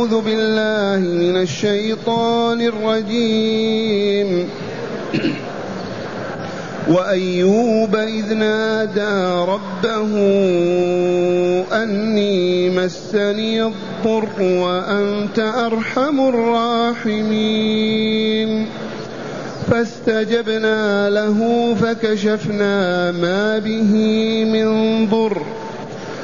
أعوذ بالله من الشيطان الرجيم. وأيوب إذ نادى ربه أني مسني الضر وأنت أرحم الراحمين. فاستجبنا له فكشفنا ما به من ضر.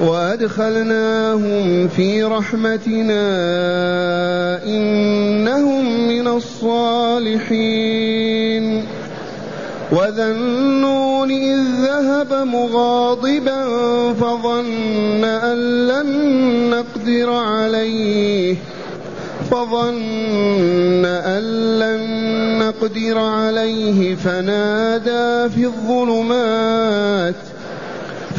وأدخلناهم في رحمتنا إنهم من الصالحين. وذا النون إذ ذهب مغاضبا فظن أن لن نقدر عليه. فظن أن لن نقدر عليه. فنادى في الظلمات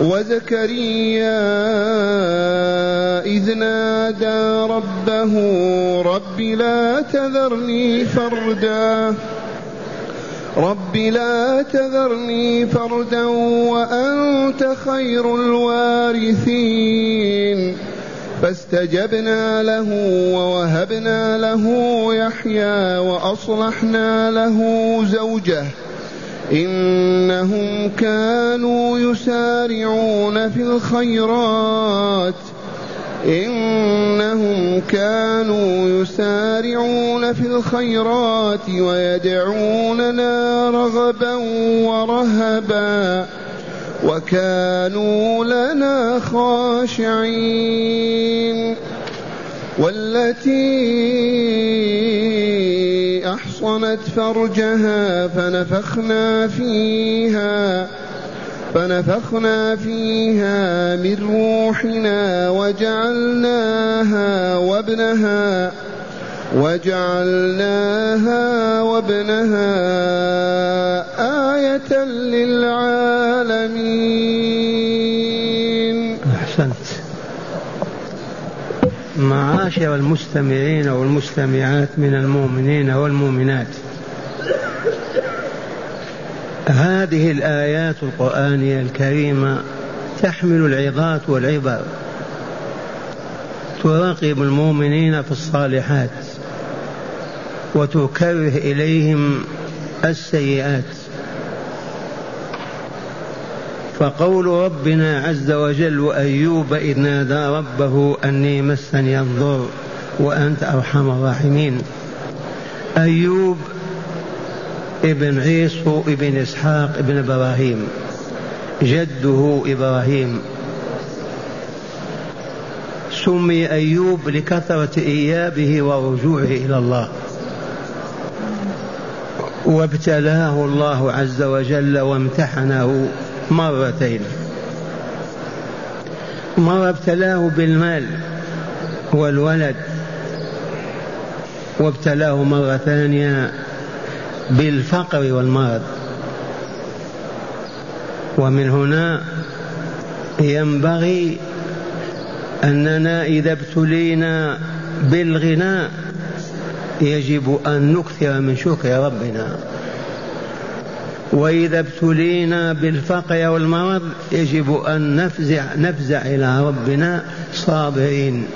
وزكريا إذ نادى ربه رب لا تذرني فردا. رب لا تذرني فردا وأنت خير الوارثين. فاستجبنا له ووهبنا له يحيى وأصلحنا له زوجه. إنهم كانوا يسارعون في الخيرات. إنهم كانوا يسارعون في الخيرات ويدعوننا رغبا ورهبا وكانوا لنا خاشعين. والتي أحصنت فرجها فنفخنا فيها فنفخنا فيها من روحنا وجعلناها وابنها وجعلناها وابنها آية للعالمين أحسنت معاشر المستمعين والمستمعات من المؤمنين والمؤمنات. هذه الآيات القرآنية الكريمة تحمل العظات والعبر تراقب المؤمنين في الصالحات وتكره إليهم السيئات. فقول ربنا عز وجل وأيوب إذ نادى ربه أني مسني الضر وأنت أرحم الراحمين. أيوب ابن عيسو ابن إسحاق ابن إبراهيم جده إبراهيم. سمي أيوب لكثرة إيابه ورجوعه إلى الله. وابتلاه الله عز وجل وامتحنه. مرتين. مرة ابتلاه بالمال والولد وابتلاه مرة ثانية بالفقر والمرض. ومن هنا ينبغي أننا إذا ابتلينا بالغناء يجب أن نكثر من شكر ربنا. وإذا ابتلينا بالفقر والمرض يجب أن نفزع نفزع إلى ربنا صابرين.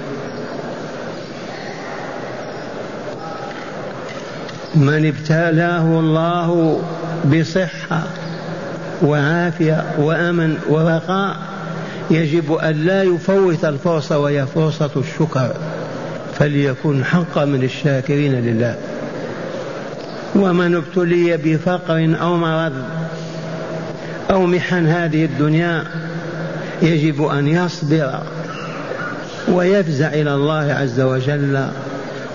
من ابتلاه الله بصحة وعافية وأمن ورخاء يجب أن لا يفوت الفرصة وهي فرصة الشكر فليكن حقا من الشاكرين لله. ومن ابتلي بفقر أو مرض أو محن هذه الدنيا يجب أن يصبر ويفزع إلى الله عز وجل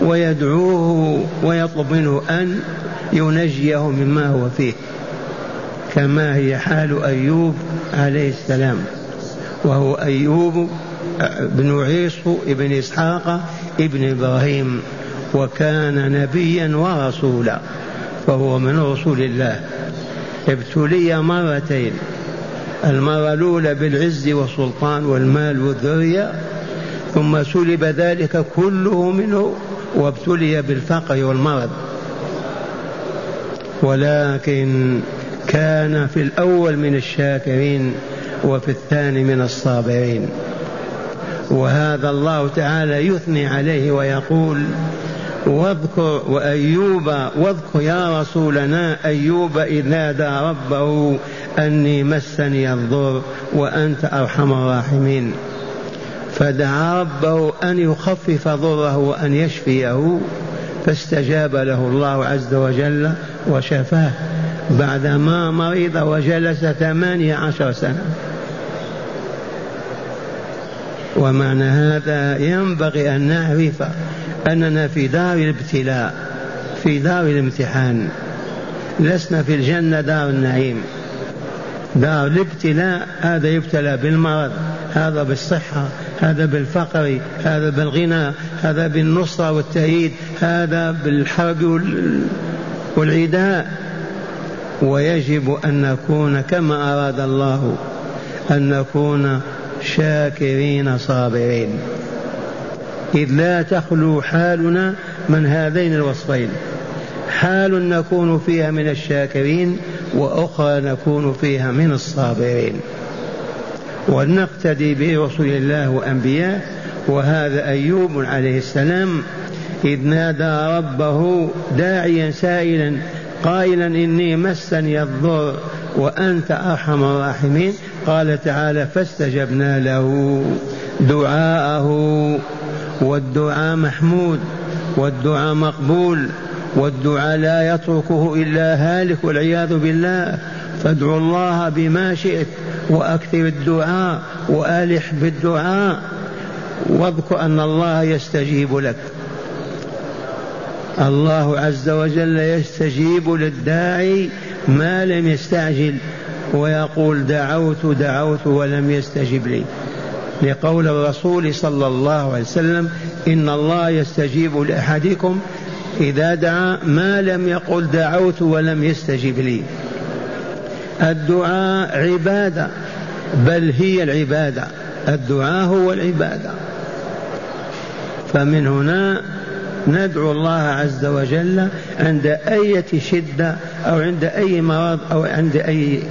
ويدعوه ويطلب منه أن ينجيه مما هو فيه. كما هي حال أيوب عليه السلام وهو أيوب بن عيسو ابن إسحاق ابن إبراهيم وكان نبيا ورسولا. فهو من رسول الله. ابتلي مرتين المرة الأولى بالعز والسلطان والمال والذرية ثم سلب ذلك كله منه وابتلي بالفقر والمرض. ولكن كان في الأول من الشاكرين وفي الثاني من الصابرين. وهذا الله تعالى يثني عليه ويقول واذكر وأيوب واذكر يا رسولنا أيوب إذ نادى ربه أني مسني الضر وأنت أرحم الراحمين. فدعا ربه أن يخفف ضره وأن يشفيه فاستجاب له الله عز وجل وشفاه. بعدما مرض وجلس ثمانية عشر سنة. ومعنى هذا ينبغي أن نعرف أننا في دار الابتلاء في دار الامتحان. لسنا في الجنة دار النعيم. دار الابتلاء هذا يبتلى بالمرض هذا بالصحة هذا بالفقر هذا بالغنى هذا بالنصرة والتأييد هذا بالحرب والعداء. ويجب أن نكون كما أراد الله أن نكون شاكرين صابرين. إذ لا تخلو حالنا من هذين الوصفين. حال نكون فيها من الشاكرين وأخرى نكون فيها من الصابرين. ولنقتدي برسول الله وأنبياء وهذا أيوب عليه السلام إذ نادى ربه داعيا سائلا قائلا إني مسني الضر وأنت أرحم الراحمين. قال تعالى فاستجبنا له دعاءه. والدعاء محمود والدعاء مقبول والدعاء لا يتركه إلا هالك والعياذ بالله. فادعوا الله بما شئت وأكثر الدعاء وألح بالدعاء. واذكر أن الله يستجيب لك. الله عز وجل يستجيب للداعي ما لم يستعجل ويقول دعوت دعوت ولم يستجب لي. لقول الرسول صلى الله عليه وسلم إن الله يستجيب لأحدكم إذا دعا ما لم يقل دعوت ولم يستجب لي. الدعاء عبادة بل هي العبادة. الدعاء هو العبادة. فمن هنا ندعو الله عز وجل عند أية شدة أو عند أي مرض أو عند أي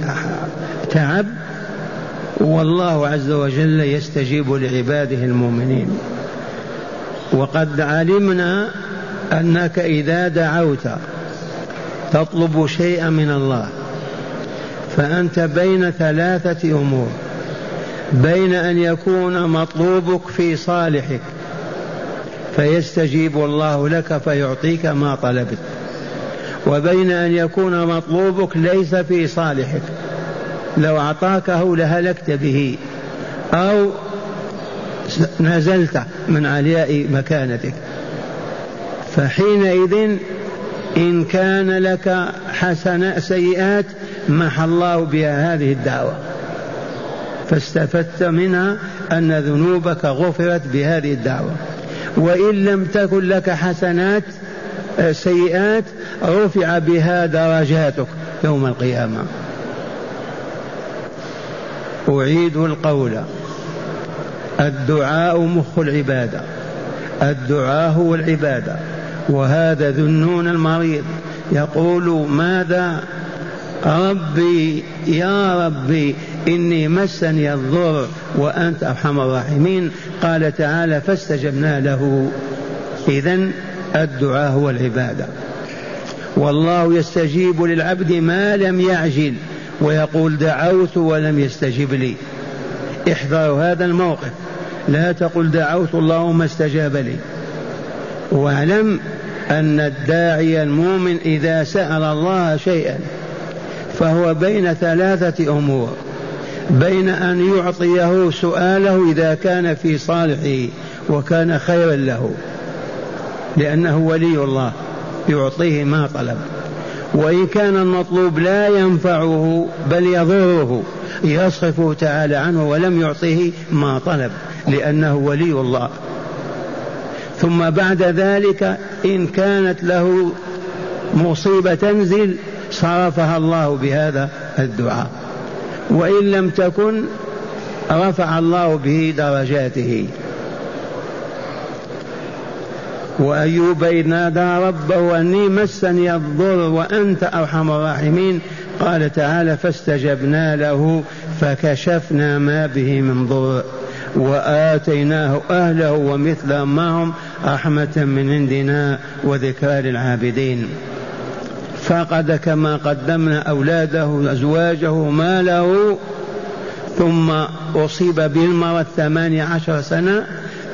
تعب والله عز وجل يستجيب لعباده المؤمنين. وقد علمنا أنك إذا دعوت تطلب شيئا من الله فأنت بين ثلاثة أمور بين أن يكون مطلوبك في صالحك فيستجيب الله لك فيعطيك ما طلبت وبين أن يكون مطلوبك ليس في صالحك. لو أعطاكه لهلكت به أو نزلت من علياء مكانتك. فحينئذ إن كان لك حسنة سيئات محى الله بها هذه الدعوة. فاستفدت منها أن ذنوبك غفرت بهذه الدعوة. وإن لم تكن لك حسنات سيئات رفع بها درجاتك يوم القيامة. أعيد القول. الدعاء مخ العبادة. الدعاء هو العبادة. وهذا ذنون المريض. يقول ماذا؟ ربي يا ربي إني مسني الضر وأنت أرحم الراحمين. قال تعالى فاستجبنا له. إذا الدعاء هو العبادة. والله يستجيب للعبد ما لم يعجل. ويقول دعوت ولم يستجب لي. احذروا هذا الموقف. لا تقل دعوت الله ما استجاب لي. واعلم أن الداعي المؤمن إذا سأل الله شيئا فهو بين ثلاثة أمور. بين أن يعطيه سؤاله إذا كان في صالحه وكان خيرا له لأنه ولي الله يعطيه ما طلب. وإن كان المطلوب لا ينفعه بل يضره يصرفه تعالى عنه ولم يعطه ما طلب لأنه ولي الله. ثم بعد ذلك إن كانت له مصيبة تنزل صرفها الله بهذا الدعاء. وإن لم تكن رفع الله به درجاته. وأيوب إذ نادى ربه أني مسني الضر وأنت أرحم الراحمين. قال تعالى فاستجبنا له فكشفنا ما به من ضر وآتيناه أهله ومثلهم معهم رحمة من عندنا وذكرى للعابدين. فقد كما قدمنا أولاده أزواجه ماله ثم أصيب بالمرض ثمانية عشر سنة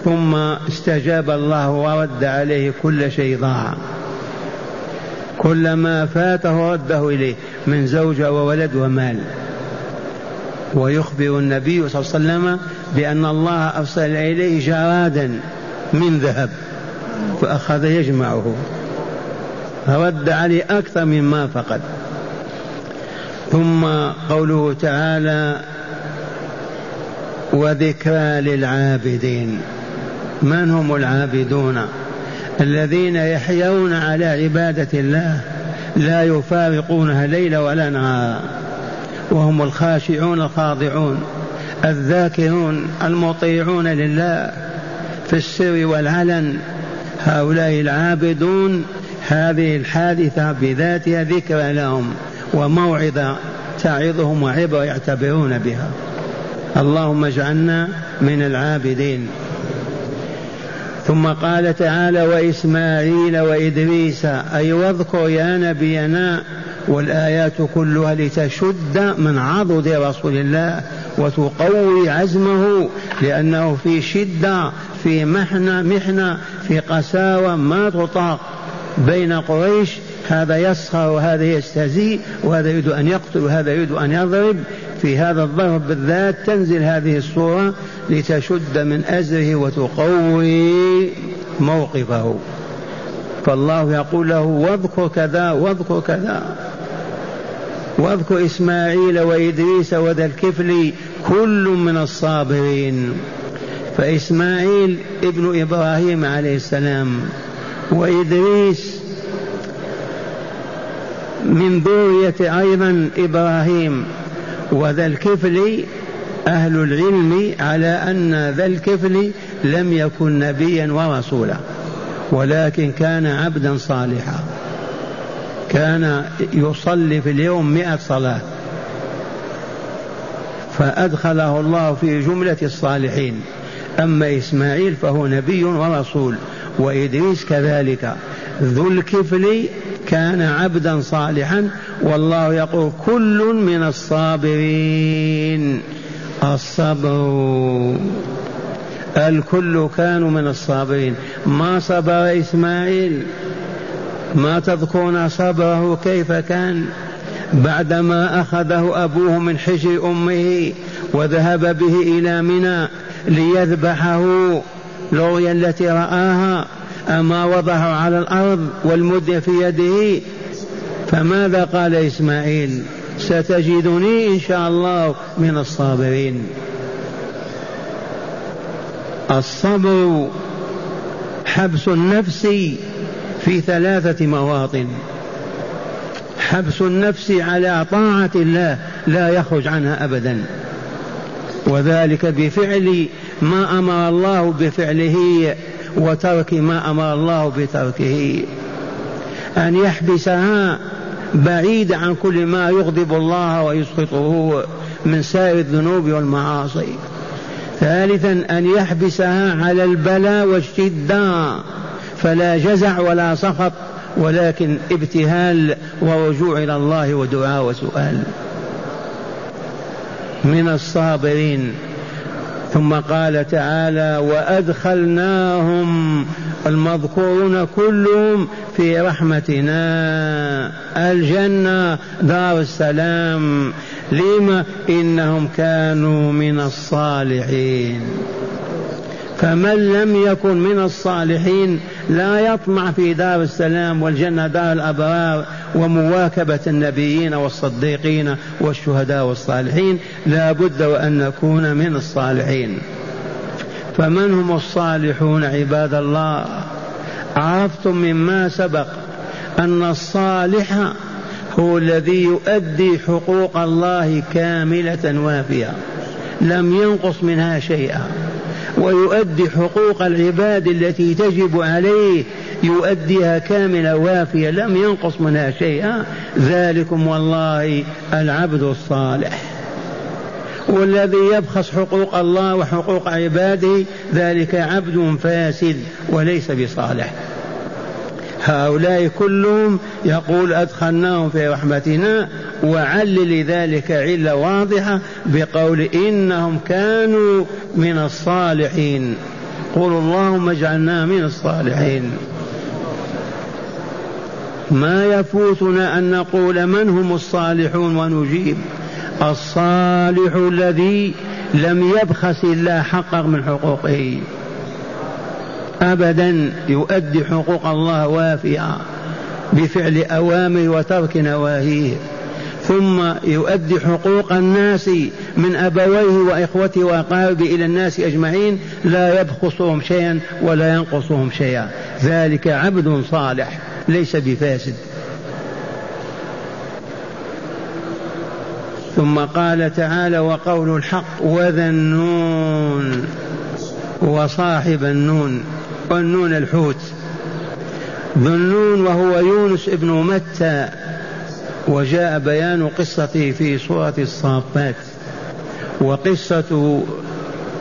ثم استجاب الله ورد عليه كل شيء ضاع. كل ما فاته رده إليه من زوجة وولد ومال. ويخبر النبي صلى الله عليه وسلم بأن الله أرسل إليه جرادا من ذهب فأخذ يجمعه. رد عليه أكثر مما فقد. ثم قوله تعالى وذكرى للعابدين من هم العابدون الذين يحيون على عبادة الله لا يفارقونها ليلا ولا نهارا وهم الخاشعون الخاضعون الذاكرون المطيعون لله في السر والعلن هؤلاء العابدون هذه الحادثة بذاتها ذكرى لهم وموعظة تعظهم وعبرة يعتبرون بها اللهم اجعلنا من العابدين ثم قال تعالى وإسماعيل وإدريس. أي واذكر يا نبينا والآيات كلها لتشد من عضد رسول الله وتقوي عزمه لأنه في شدة في محنة محنة في قساوة ما تطاق بين قريش. هذا يسخر وهذا يستهزئ وهذا يريد أن يقتل وهذا يريد أن يضرب. في هذا الضرب بالذات تنزل هذه الصورة لتشد من أزره وتقوي موقفه. فالله يقول له واذكر كذا واذكر كذا. واذكر إسماعيل وإدريس وذا الكفل كل من الصابرين. فإسماعيل ابن إبراهيم عليه السلام وإدريس من ذرية أيضا إبراهيم. وذا الكفل أهل العلم على أن ذا الكفل لم يكن نبيا ورسولا ولكن كان عبدا صالحا. كان يصلي في اليوم مئة صلاة. فأدخله الله في جملة الصالحين. أما إسماعيل فهو نبي ورسول وإدريس كذلك. ذو الكفل كان عبدا صالحا والله يقول كل من الصابرين. الصبر. الكل كانوا من الصابرين. ما صبر إسماعيل؟ ما تذكرون صبره كيف كان؟ بعدما أخذه أبوه من حجر أمه وذهب به إلى منى ليذبحه لغيا التي رآها. أما وضعه على الأرض والمد في يده فماذا قال إسماعيل؟ ستجدني إن شاء الله من الصابرين. الصبر حبس النفس في ثلاثة مواطن. حبس النفس على طاعة الله لا يخرج عنها أبدا. وذلك بفعل ما أمر الله بفعله وترك ما أمر الله بتركه. أن يحبسها بعيد عن كل ما يغضب الله ويسخطه من سائر الذنوب والمعاصي. ثالثا أن يحبسها على البلاء والشدة. فلا جزع ولا سخط ولكن ابتهال ورجوع إلى الله ودعاء وسؤال. من الصابرين. ثم قال تعالى وأدخلناهم المذكورون كلهم في رحمتنا. الجنة دار السلام. لما؟ إنهم كانوا من الصالحين. فمن لم يكن من الصالحين لا يطمع في دار السلام والجنة دار الأبرار ومواكبة النبيين والصديقين والشهداء والصالحين لا بد وأن نكون من الصالحين. فمن هم الصالحون عباد الله؟ عرفتم مما سبق أن الصالح هو الذي يؤدي حقوق الله كاملة وافية لم ينقص منها شيئا. ويؤدي حقوق العباد التي تجب عليه يؤديها كاملة وافية لم ينقص منها شيئا. ذلكم والله العبد الصالح. والذي يبخس حقوق الله وحقوق عباده ذلك عبد فاسد وليس بصالح. هؤلاء كلهم يقول أدخلناهم في رحمتنا وعلل ذلك علة واضحة بقول إنهم كانوا من الصالحين. قل اللهم اجعلنا من الصالحين. ما يفوتنا أن نقول من هم الصالحون ونجيب؟ الصالح الذي لم يبخس الله حقا من حقوقه. أبدا يؤدي حقوق الله وافية بفعل أوامره وترك نواهيه ثم يؤدي حقوق الناس من أبويه وإخوته وأقاربه إلى الناس أجمعين لا يبخسهم شيئا ولا ينقصهم شيئا. ذلك عبد صالح ليس بفاسد. ثم قال تعالى وقول الحق وذا النون وصاحب النون. والنون الحوت. ذو النون وهو يونس ابن متى وجاء بيان قصته في سورة الصافات. وقصة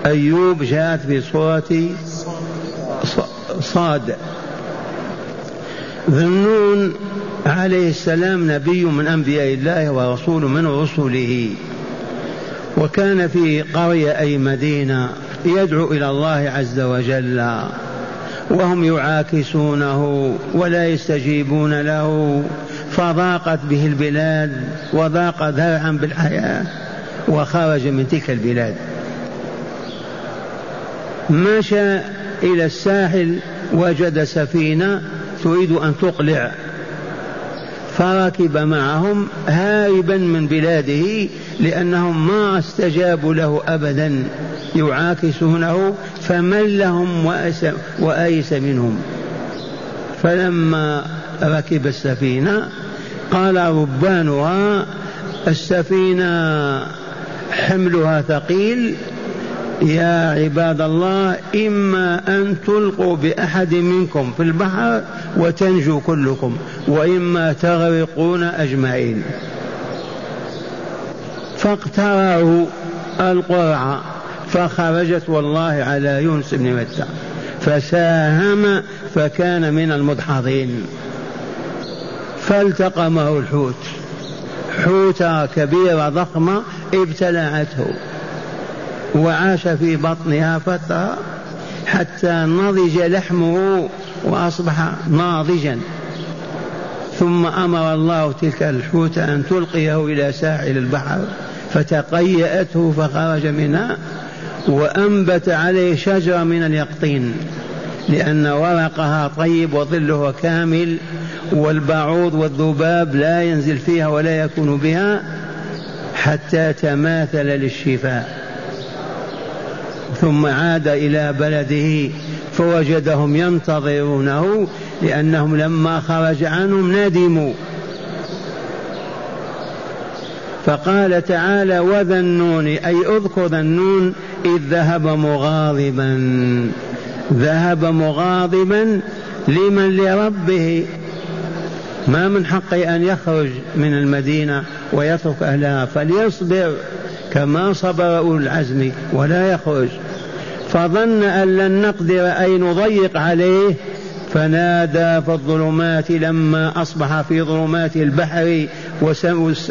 أيوب جاءت في سورة صاد. ذنون عليه السلام نبي من أنبياء الله ورسول من رسله. وكان في قرية أي مدينة يدعو إلى الله عز وجل. وهم يعاكسونه ولا يستجيبون له فضاقت به البلاد وضاق ذرعا بالحياة وخرج من تلك البلاد. مشى إلى الساحل وجد سفينة تريد أن تقلع. فركب معهم هاربا من بلاده لأنهم ما استجابوا له أبدا يعاكسونه فملهم وأس وأيس منهم. فلما ركب السفينة قال ربانها السفينة حملها ثقيل يا عباد الله إما أن تلقوا بأحد منكم في البحر وتنجوا كلكم وإما تغرقون أجمعين. فاقترعوا القرعة فخرجت والله على يونس بن متى. فساهم فكان من المدحضين. فالتقمه الحوت. حوتة كبيرة ضخمة ابتلعته. وعاش في بطنها فترة حتى نضج لحمه. وأصبح ناضجا ثم أمر الله تلك الحوت أن تلقيه إلى ساحل البحر فتقيأته فخرج منها وأنبت عليه شجرة من اليقطين لأن ورقها طيب وظلها كامل والبعوض والذباب لا ينزل فيها ولا يكون بها حتى تماثل للشفاء. ثم عاد إلى بلده فوجدهم ينتظرونه لأنهم لما خرج عنهم ندموا. فقال تعالى وذا النون أي اذكر ذا النون إذ ذهب مغاضبا. ذهب مغاضبا لمن؟ لربه. ما من حقه أن يخرج من المدينة ويترك أهلها فليصبر كما صبر أولو العزم ولا يخرج. فظن أن لن نقدر أي نضيق عليه فنادى في الظلمات لما أصبح في ظلمات البحر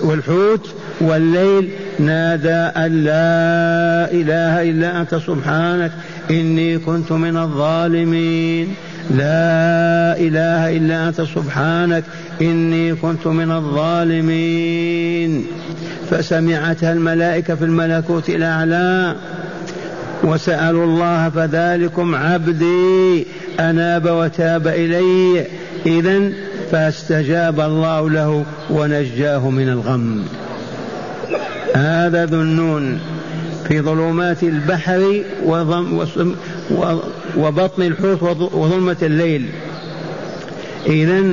والحوت والليل نادى أن لا إله إلا أنت سبحانك إني كنت من الظالمين. لا إله إلا أنت سبحانك إني كنت من الظالمين. فسمعتها الملائكة في الملكوت الأعلى وسألوا الله فذلكم عبدي أناب وتاب إلي. إذا فاستجاب الله له ونجاه من الغم. هذا ذو النون في ظلمات البحر وبطن الحوت وظلمة الليل. إذا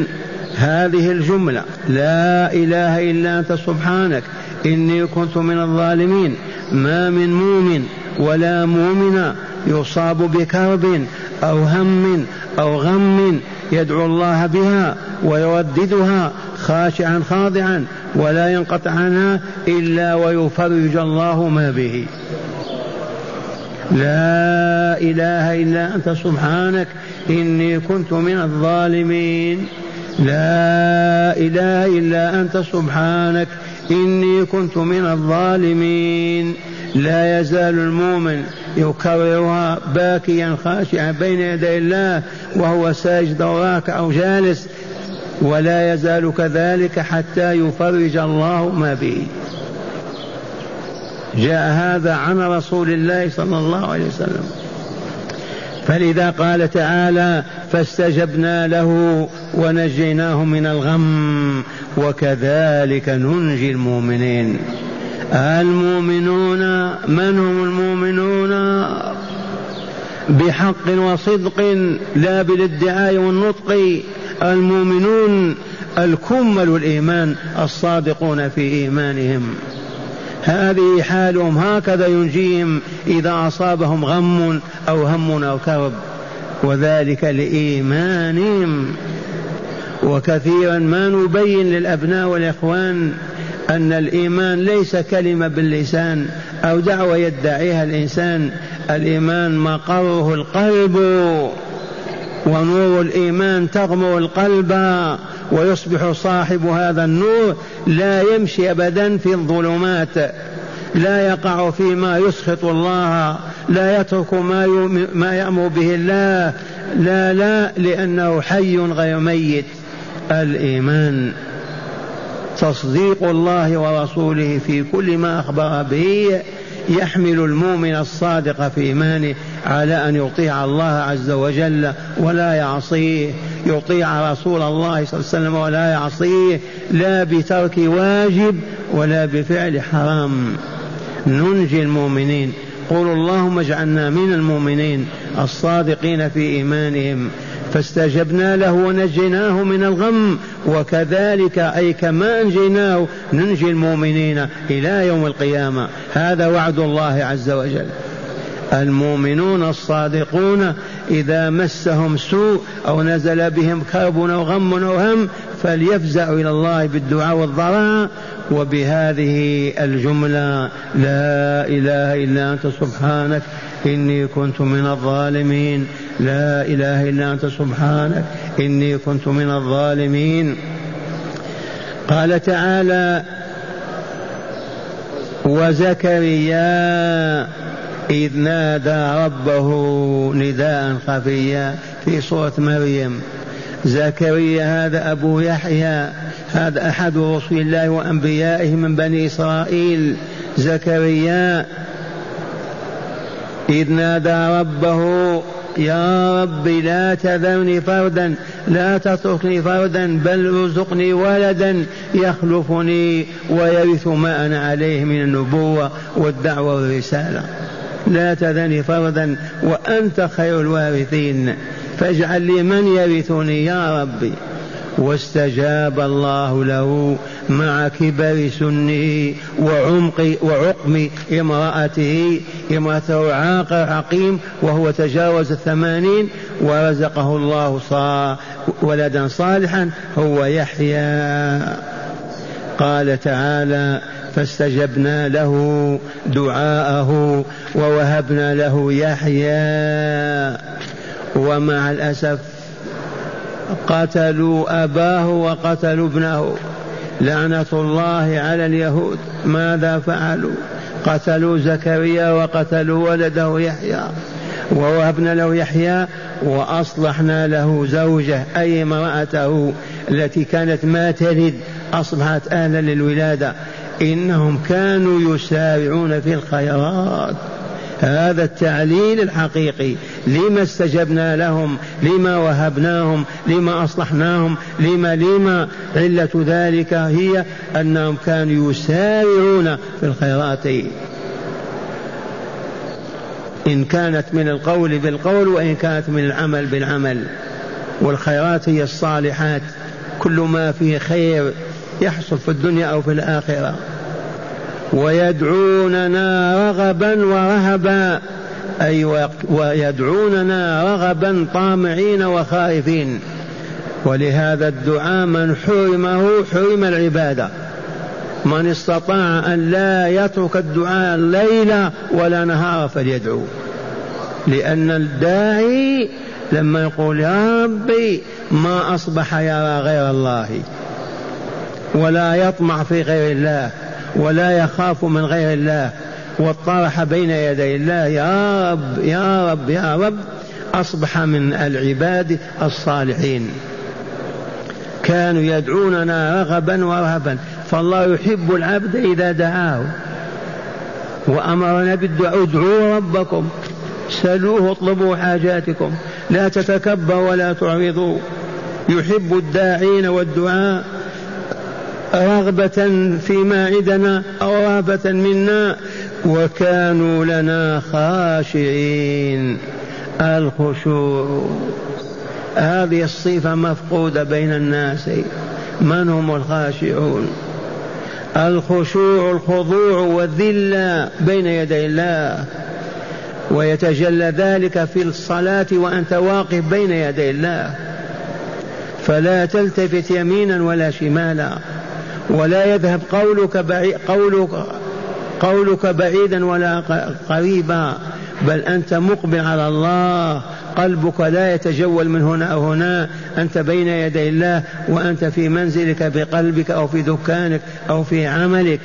هذه الجملة لا إله إلا أنت سبحانك إني كنت من الظالمين ما من مؤمن ولا مؤمن يصاب بكرب أو هم أو غم يدعو الله بها ويرددها خاشعا خاضعا ولا ينقطع عنها إلا ويفرج الله ما به. لا إله إلا أنت سبحانك إني كنت من الظالمين. لا إله إلا أنت سبحانك إني كنت من الظالمين. لا يزال المؤمن يكررها باكيا خاشعا بين يدي الله وهو ساجد راكع أو جالس ولا يزال كذلك حتى يفرج الله ما به. جاء هذا عن رسول الله صلى الله عليه وسلم. فلذا قال تعالى فاستجبنا له ونجيناه من الغم وكذلك ننجي المؤمنين. المؤمنون من هم المؤمنون؟ بحق وصدق لا بالادعاء والنطق. المؤمنون الكمل الإيمان الصادقون في إيمانهم. هذه حالهم هكذا ينجيهم إذا أصابهم غم أو هم أو كرب. وذلك لإيمانهم. وكثيرا ما نبين للأبناء والإخوان أن الإيمان ليس كلمة باللسان أو دعوة يدعيها الإنسان. الإيمان مقره القلب ونور الإيمان تغمر القلب ويصبح صاحب هذا النور. لا يمشي أبدا في الظلمات لا يقع فيما يسخط الله لا يترك ما ما يأمر به الله. لا لا لأنه حي غير ميت. الإيمان تصديق الله ورسوله في كل ما أخبر به يحمل المؤمن الصادق في إيمانه على أن يطيع الله عز وجل ولا يعصيه. يطيع رسول الله صلى الله عليه وسلم ولا يعصيه. لا بترك واجب ولا بفعل حرام. ننجي المؤمنين. قولوا اللهم اجعلنا من المؤمنين الصادقين في إيمانهم. فاستجبنا له ونجيناه من الغم. وكذلك أي كما أنجيناه ننجي المؤمنين إلى يوم القيامة. هذا وعد الله عز وجل. المؤمنون الصادقون إذا مسهم سوء أو نزل بهم كرب أو غم أو هم فليفزعوا إلى الله بالدعاء والضراء. وبهذه الجملة لا إله إلا أنت سبحانك إني كنت من الظالمين. لا إله إلا أنت سبحانك إني كنت من الظالمين. قال تعالى وزكريا إذ نادى ربه نداء خفيا في سورة مريم. زكريا هذا أبو يحيى هذا أحد رسل الله وأنبيائه من بني إسرائيل. زكريا إذ نادى ربه يا رب لا تذرني فردا لا تتركني فردا بل ارزقني ولدا يخلفني ويرث ما أنا عليه من النبوة والدعوة والرسالة. لا تذرني فردا وأنت خير الوارثين. فاجعل لي من يرثني يا ربي. واستجاب الله له مع كبر سنه وعمق وعقم امرأته امرأته عاقر عقيم وهو تجاوز الثمانين ورزقه الله صا ولدا صالحا هو يحيى. قال تعالى فاستجبنا له دعاءه ووهبنا له يحيى. ومع الأسف قتلوا أباه وقتلوا ابنه. لعنة الله على اليهود. ماذا فعلوا؟ قتلوا زكريا وقتلوا ولده يحيى ووهبنا له يحيى وأصلحنا له زوجه أي امرأته التي كانت ما تلد أصبحت أهلا للولادة. إنهم كانوا يسارعون في الخيرات. هذا التعليل الحقيقي. لما استجبنا لهم؟ لما وهبناهم؟ لما أصلحناهم؟ لما لما؟ علة ذلك هي أنهم كانوا يسارعون في الخيرات. إن كانت من القول بالقول وإن كانت من العمل بالعمل. والخيرات هي الصالحات. كل ما فيه خير يحصل في الدنيا أو في الآخرة. ويدعوننا رغبا ورهبا. أي ويدعوننا رغبا طامعين وخائفين. ولهذا الدعاء من حرمه حرم العبادة. من استطاع أن لا يترك الدعاء ليلا ولا نهارا فليدعو. لأن الداعي لما يقول يا ربي ما أصبح يرى غير الله ولا يطمع في غير الله. ولا يخاف من غير الله واطرح بين يدي الله يا رب يا رب يا رب أصبح من العباد الصالحين. كانوا يدعوننا رغبا ورهبا فالله يحب العبد إذا دعاه. وأمرنا بالدعاء ادعوا ربكم سلوه اطلبوا حاجاتكم لا تتكبر ولا تعرضوا. يحب الداعين والدعاء. رغبة فيما عندنا أو رهبة منا. وكانوا لنا خاشعين. الخشوع. هذه الصفة مفقودة بين الناس. من هم الخاشعون؟ الخشوع الخضوع والذلة بين يدي الله. ويتجلى ذلك في الصلاة وأنت واقف بين يدي الله. فلا تلتفت يمينا ولا شمالا. ولا يذهب قولك بعيد قولك قولك بعيدا ولا قريبا بل أنت مقبل على الله. قلبك لا يتجول من هنا أو هنا. أنت بين يدي الله وأنت في منزلك بقلبك أو في دكانك أو في عملك.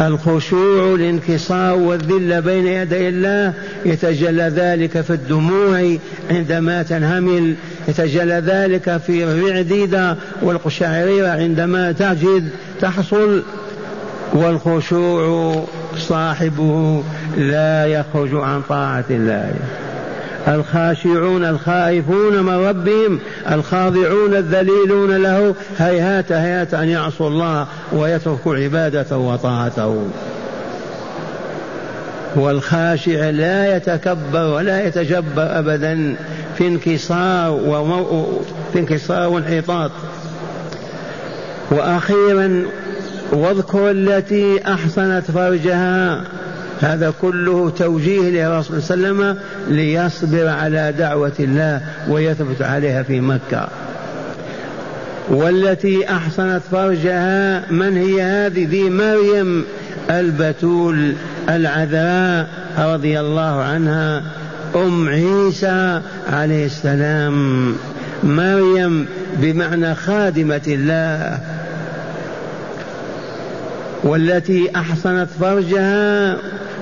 الخشوع الانكسار والذل بين يدي الله يتجلى ذلك في الدموع عندما تنهمل. يتجلى ذلك في الرعديدة والقشعريرة عندما تجد تحصل والخشوع صاحبه لا يخرج عن طاعة الله. الخاشعون الخائفون من ربهم الخاضعون الذليلون له هيهات هيهات أن يعصوا الله ويتركوا عبادته وطاعته. والخاشع لا يتكبر ولا يتجبر أبدا. في انكسار ومو... في انكسار وانحطاط. وأخيرا واذكر التي أحصنت فرجها. هذا كله توجيه للرسول صلى الله عليه وسلم ليصبر على دعوة الله ويثبت عليها في مكة. والتي أحصنت فرجها من هي هذه؟ ذي مريم البتول العذراء رضي الله عنها. أم عيسى عليه السلام. مريم بمعنى خادمة الله والتي أحصنت فرجها.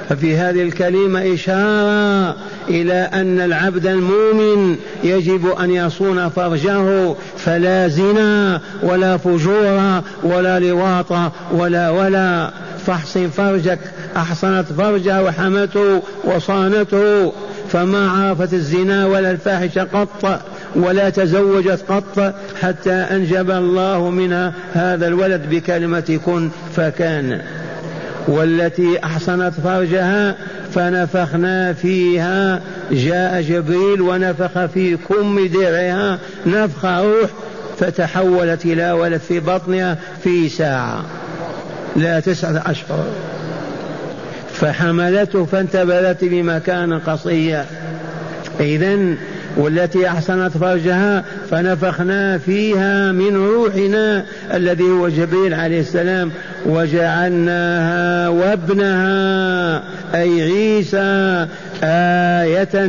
ففي هذه الكلمة إشارة إلى أن العبد المؤمن يجب أن يصون فرجه فلا زنا ولا فجور ولا لواط ولا ولا. فاحصن فرجك أحصنت فرجها وحمته وصانته. فما عرفت الزنا ولا الفاحشة قط ولا تزوجت قط حتى أنجب الله منها هذا الولد بكلمة كن فكان. والتي أحصنت فرجها فنفخنا فيها جاء جبريل ونفخ في كم درعها نفخ روح فتحولت إلى ولد في بطنها في ساعة. لا تسعة أشهر فحملته فانتبذت بمكان قصية إذا والتي أحصنت فرجها فنفخنا فيها من روحنا الذي هو جبريل عليه السلام وجعلناها وابنها أي عيسى آية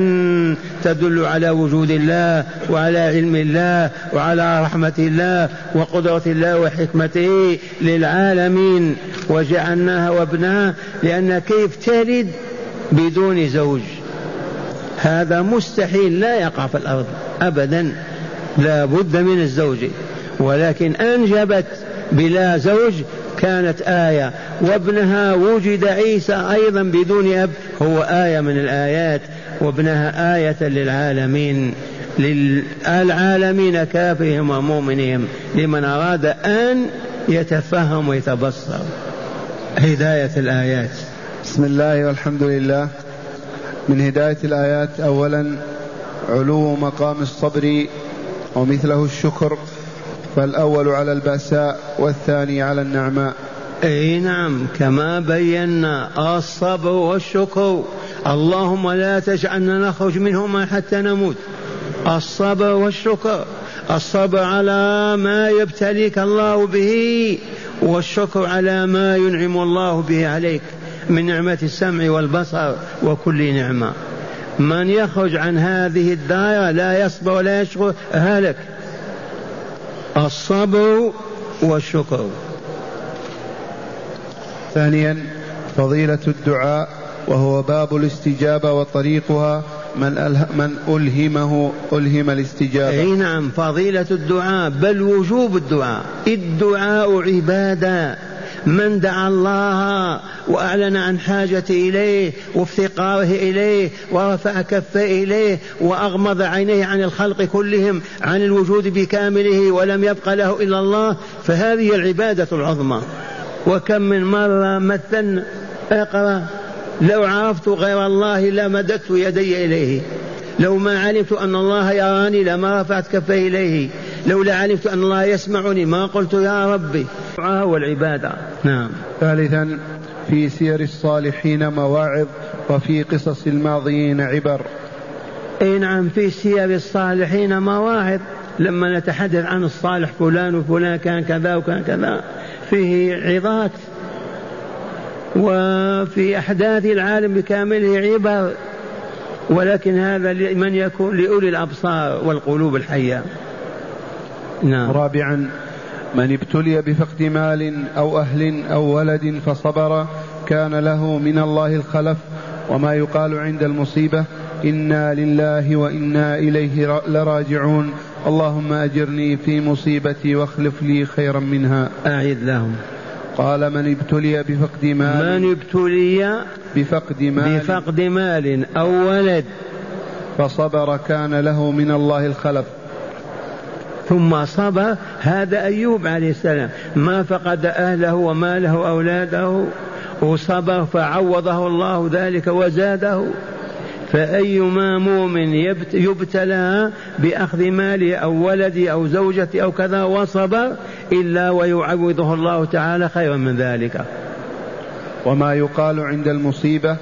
تدل على وجود الله وعلى علم الله وعلى رحمة الله وقدرة الله وحكمته للعالمين. وجعلناها وابنها لأن كيف تلد بدون زوج. هذا مستحيل لا يقع في الأرض أبدا لا بد من الزوج. ولكن أنجبت بلا زوج كانت آية. وابنها وجد عيسى أيضا بدون أب هو آية من الآيات. وابنها آية للعالمين للعالمين كافرهم ومؤمنهم لمن أراد أن يتفهم ويتبصر. هداية الآيات. بسم الله والحمد لله. من هداية الآيات أولا علو مقام الصبر ومثله الشكر فالأول على البأساء والثاني على النعماء. أي نعم كما بينا الصبر والشكر. اللهم لا تجعلنا نخرج منهما حتى نموت. الصبر والشكر. الصبر على ما يبتليك الله به والشكر على ما ينعم الله به عليك. من نعمة السمع والبصر وكل نعمة. من يخرج عن هذه الدائرة لا يصبر ولا يشكر هلك. الصبر والشكر. ثانيا فضيلة الدعاء وهو باب الاستجابة وطريقها. من, أله من ألهمه ألهم الاستجابة. أي نعم فضيلة الدعاء بل وجوب الدعاء. الدعاء عبادة. من دعا الله وأعلن عن حاجته إليه وافتقاره إليه ورفع كفه إليه وأغمض عينيه عن الخلق كلهم عن الوجود بكامله ولم يبق له إلا الله فهذه العبادة العظمى. وكم من مرة مثلنا اقرأ لو عرفت غير الله لمددت يدي إليه. لو ما علمت أن الله يراني لما رفعت كفي إليه. لولا علمت أن الله يسمعني ما قلت يا ربي. والعبادة. نعم. ثالثا في سير الصالحين مواعظ وفي قصص الماضيين عبر. إي نعم في سير الصالحين مواعظ. لما نتحدث عن الصالح فلان وفلان كان كذا وكان كذا فيه عظات. وفي أحداث العالم بكامله عبر. ولكن هذا لمن يكون لأولي الأبصار والقلوب الحية. نعم. رابعا من ابتلي بفقد مال أو أهل أو ولد فصبر كان له من الله الخلف وما يقال عند المصيبة إنا لله وإنا إليه لراجعون. اللهم أجرني في مصيبتي واخلف لي خيرا منها. أعد لهم. قال من ابتلي بفقد مال. من ابتلي بفقد مال. بفقد مال أو ولد. فصبر كان له من الله الخلف. ثم صبر هذا أيوب عليه السلام. ما فقد أهله وماله وأولاده وصبر فعوضه الله ذلك وزاده. فأيما مؤمن يبتلى بأخذ ماله أو ولده أو زوجته أو كذا وصبر إلا ويعوضه الله تعالى خيرا من ذلك. وما يقال عند المصيبة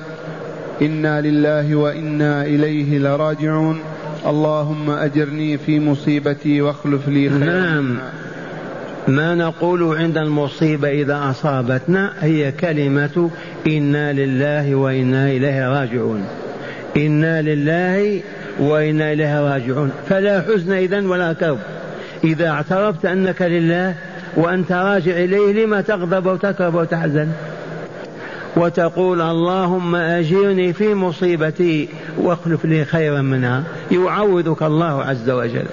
إنا لله وإنا إليه لراجعون. اللهم أجرني في مصيبتي واخلف لي خيرا. نعم. ما نقول عند المصيبة إذا أصابتنا هي كلمة إنا لله وإنا إليه راجعون. إنا لله وإنا إليه راجعون. فلا حزن إذا ولا كرب. إذا اعترفت أنك لله وأنت راجع إليه لما تغضب وتكرب وتحزن؟ وتقول اللهم أجرني في مصيبتي. واخلف لي خيرا منها. يعوضك الله عز وجل.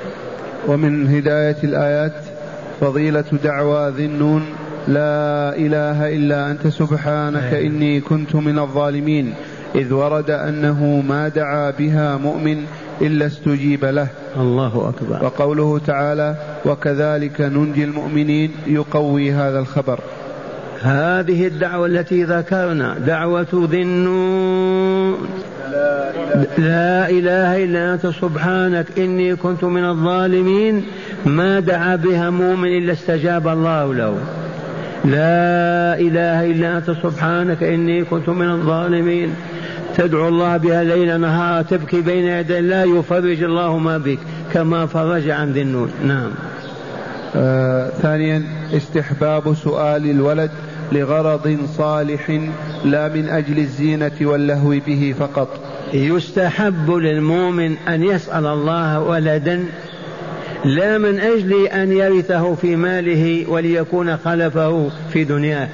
ومن هداية الآيات فضيلة دعوى ذي النون لا إله إلا أنت سبحانك إني كنت من الظالمين. إذ ورد أنه ما دعا بها مؤمن إلا استجيب له. الله أكبر. وقوله تعالى وكذلك ننجي المؤمنين يقوي هذا الخبر. هذه الدعوة التي ذكرنا دعوة ذي النون. لا إله إلا أنت سبحانك إني كنت من الظالمين ما دعا بها مؤمن إلا استجاب الله له. لا إله إلا أنت سبحانك إني كنت من الظالمين. تدعو الله بها ليل نهار تبكي بين يدي الله يفرج الله ما بك كما فرج عن ذي النون نعم. آه ثانيا استحباب سؤال الولد لغرض صالح لا من أجل الزينة واللهو به فقط. يستحب للمؤمن أن يسأل الله ولدا لا من أجل أن يرثه في ماله وليكون خلفه في دنياه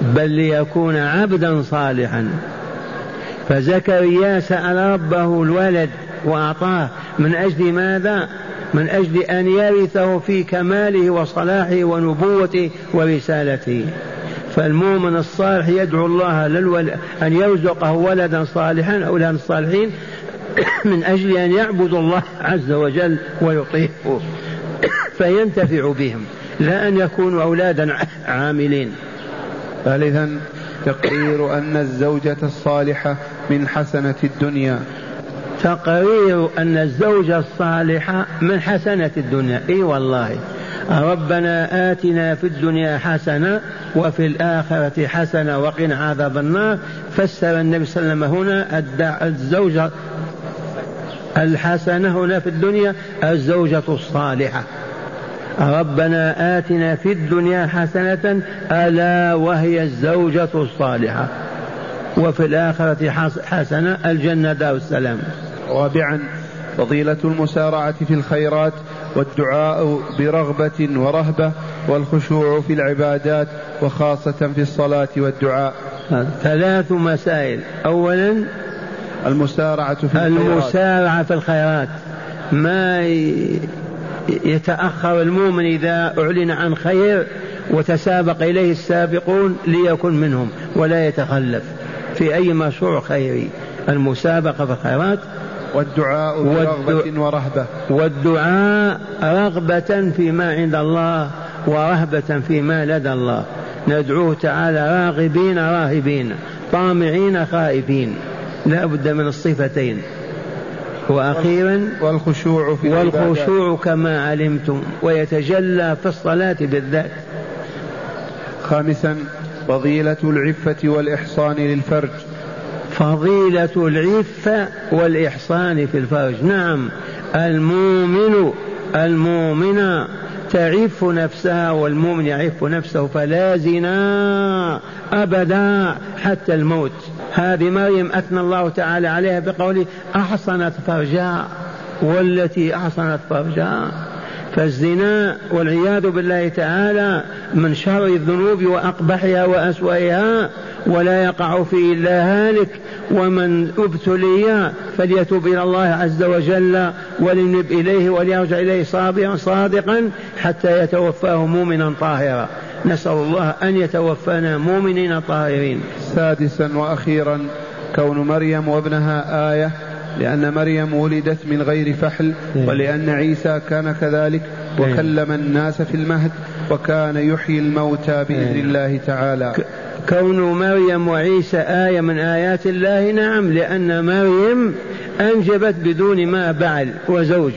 بل ليكون عبدا صالحا فزكريا سأل ربه الولد وأعطاه من أجل ماذا؟ من أجل أن يرثه في كماله وصلاحه ونبوته ورسالته فالمؤمن الصالح يدعو الله للول أن يرزقه ولدا صالحا أولادا صالحين من أجل أن يعبدوا الله عز وجل ويطيعوه. فينتفع بهم لا أن يكونوا أولادا عاملين. ثالثا تقرير أن الزوجة الصالحة من حسنة الدنيا. تقرير أن الزوجة الصالحة من حسنة الدنيا. إي والله. ربنا آتنا في الدنيا حسنة وفي الآخرة حسنة وقنا عذاب النار. فسر النبي صلى الله عليه وسلم هنا الزوجة الحسنة هنا في الدنيا الزوجة الصالحة. ربنا آتنا في الدنيا حسنة ألا وهي الزوجة الصالحة. وفي الآخرة حسنة الجنة دار السلام. رابعا فضيلة المسارعة في الخيرات. والدعاء برغبة ورهبة والخشوع في العبادات وخاصة في الصلاة والدعاء. ثلاث مسائل. أولا المسارعة في الخيرات. المسارعة في الخيرات. ما يتأخر المؤمن إذا أعلن عن خير وتسابق إليه السابقون ليكن منهم ولا يتخلف. في أي مشروع خيري. المسابقة في الخيرات والدعاء برغبة ورهبة. والدعاء رغبة فيما عند الله ورهبة فيما لدى الله. ندعوه تعالى راغبين راهبين طامعين خائفين. لا بد من الصفتين. وأخيرا والخشوع في والخشوع كما علمتم ويتجلى في الصلاة بالذات. خامسا فضيلة العفة والإحصان للفرج. فضيلة العفة والإحصان في الفرج نعم المؤمن المؤمنة تعف نفسها والمؤمن يعف نفسه فلا زنا أبدا حتى الموت. هذه مريم أثنى الله تعالى عليها بقوله أحصنت فرجها والتي أحصنت فرجها فالزنا والعياذ بالله تعالى من شر الذنوب وأقبحها وأسوأها ولا يقع فيه إلا هالك ومن ابتلي فليتوب إلى الله عز وجل ولينب إليه وليرجع إليه صابرا صادقا حتى يتوفاه مؤمنا طاهرا نسأل الله أن يتوفانا مؤمنين طاهرين سادسا وأخيرا كون مريم وابنها آية لأن مريم ولدت من غير فحل إيه. ولأن عيسى كان كذلك إيه. وكلم الناس في المهد وكان يحيي الموتى بإذن إيه. الله تعالى كون مريم وعيسى آية من آيات الله؟ نعم لأن مريم أنجبت بدون ما بعل وزوج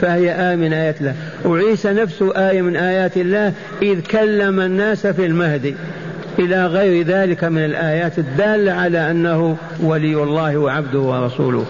فهي آية من آيات الله. وعيسى نفسه آية من آيات الله إذ كلم الناس في المهد. إلى غير ذلك من الآيات الدالة على أنه ولي الله وعبده ورسوله.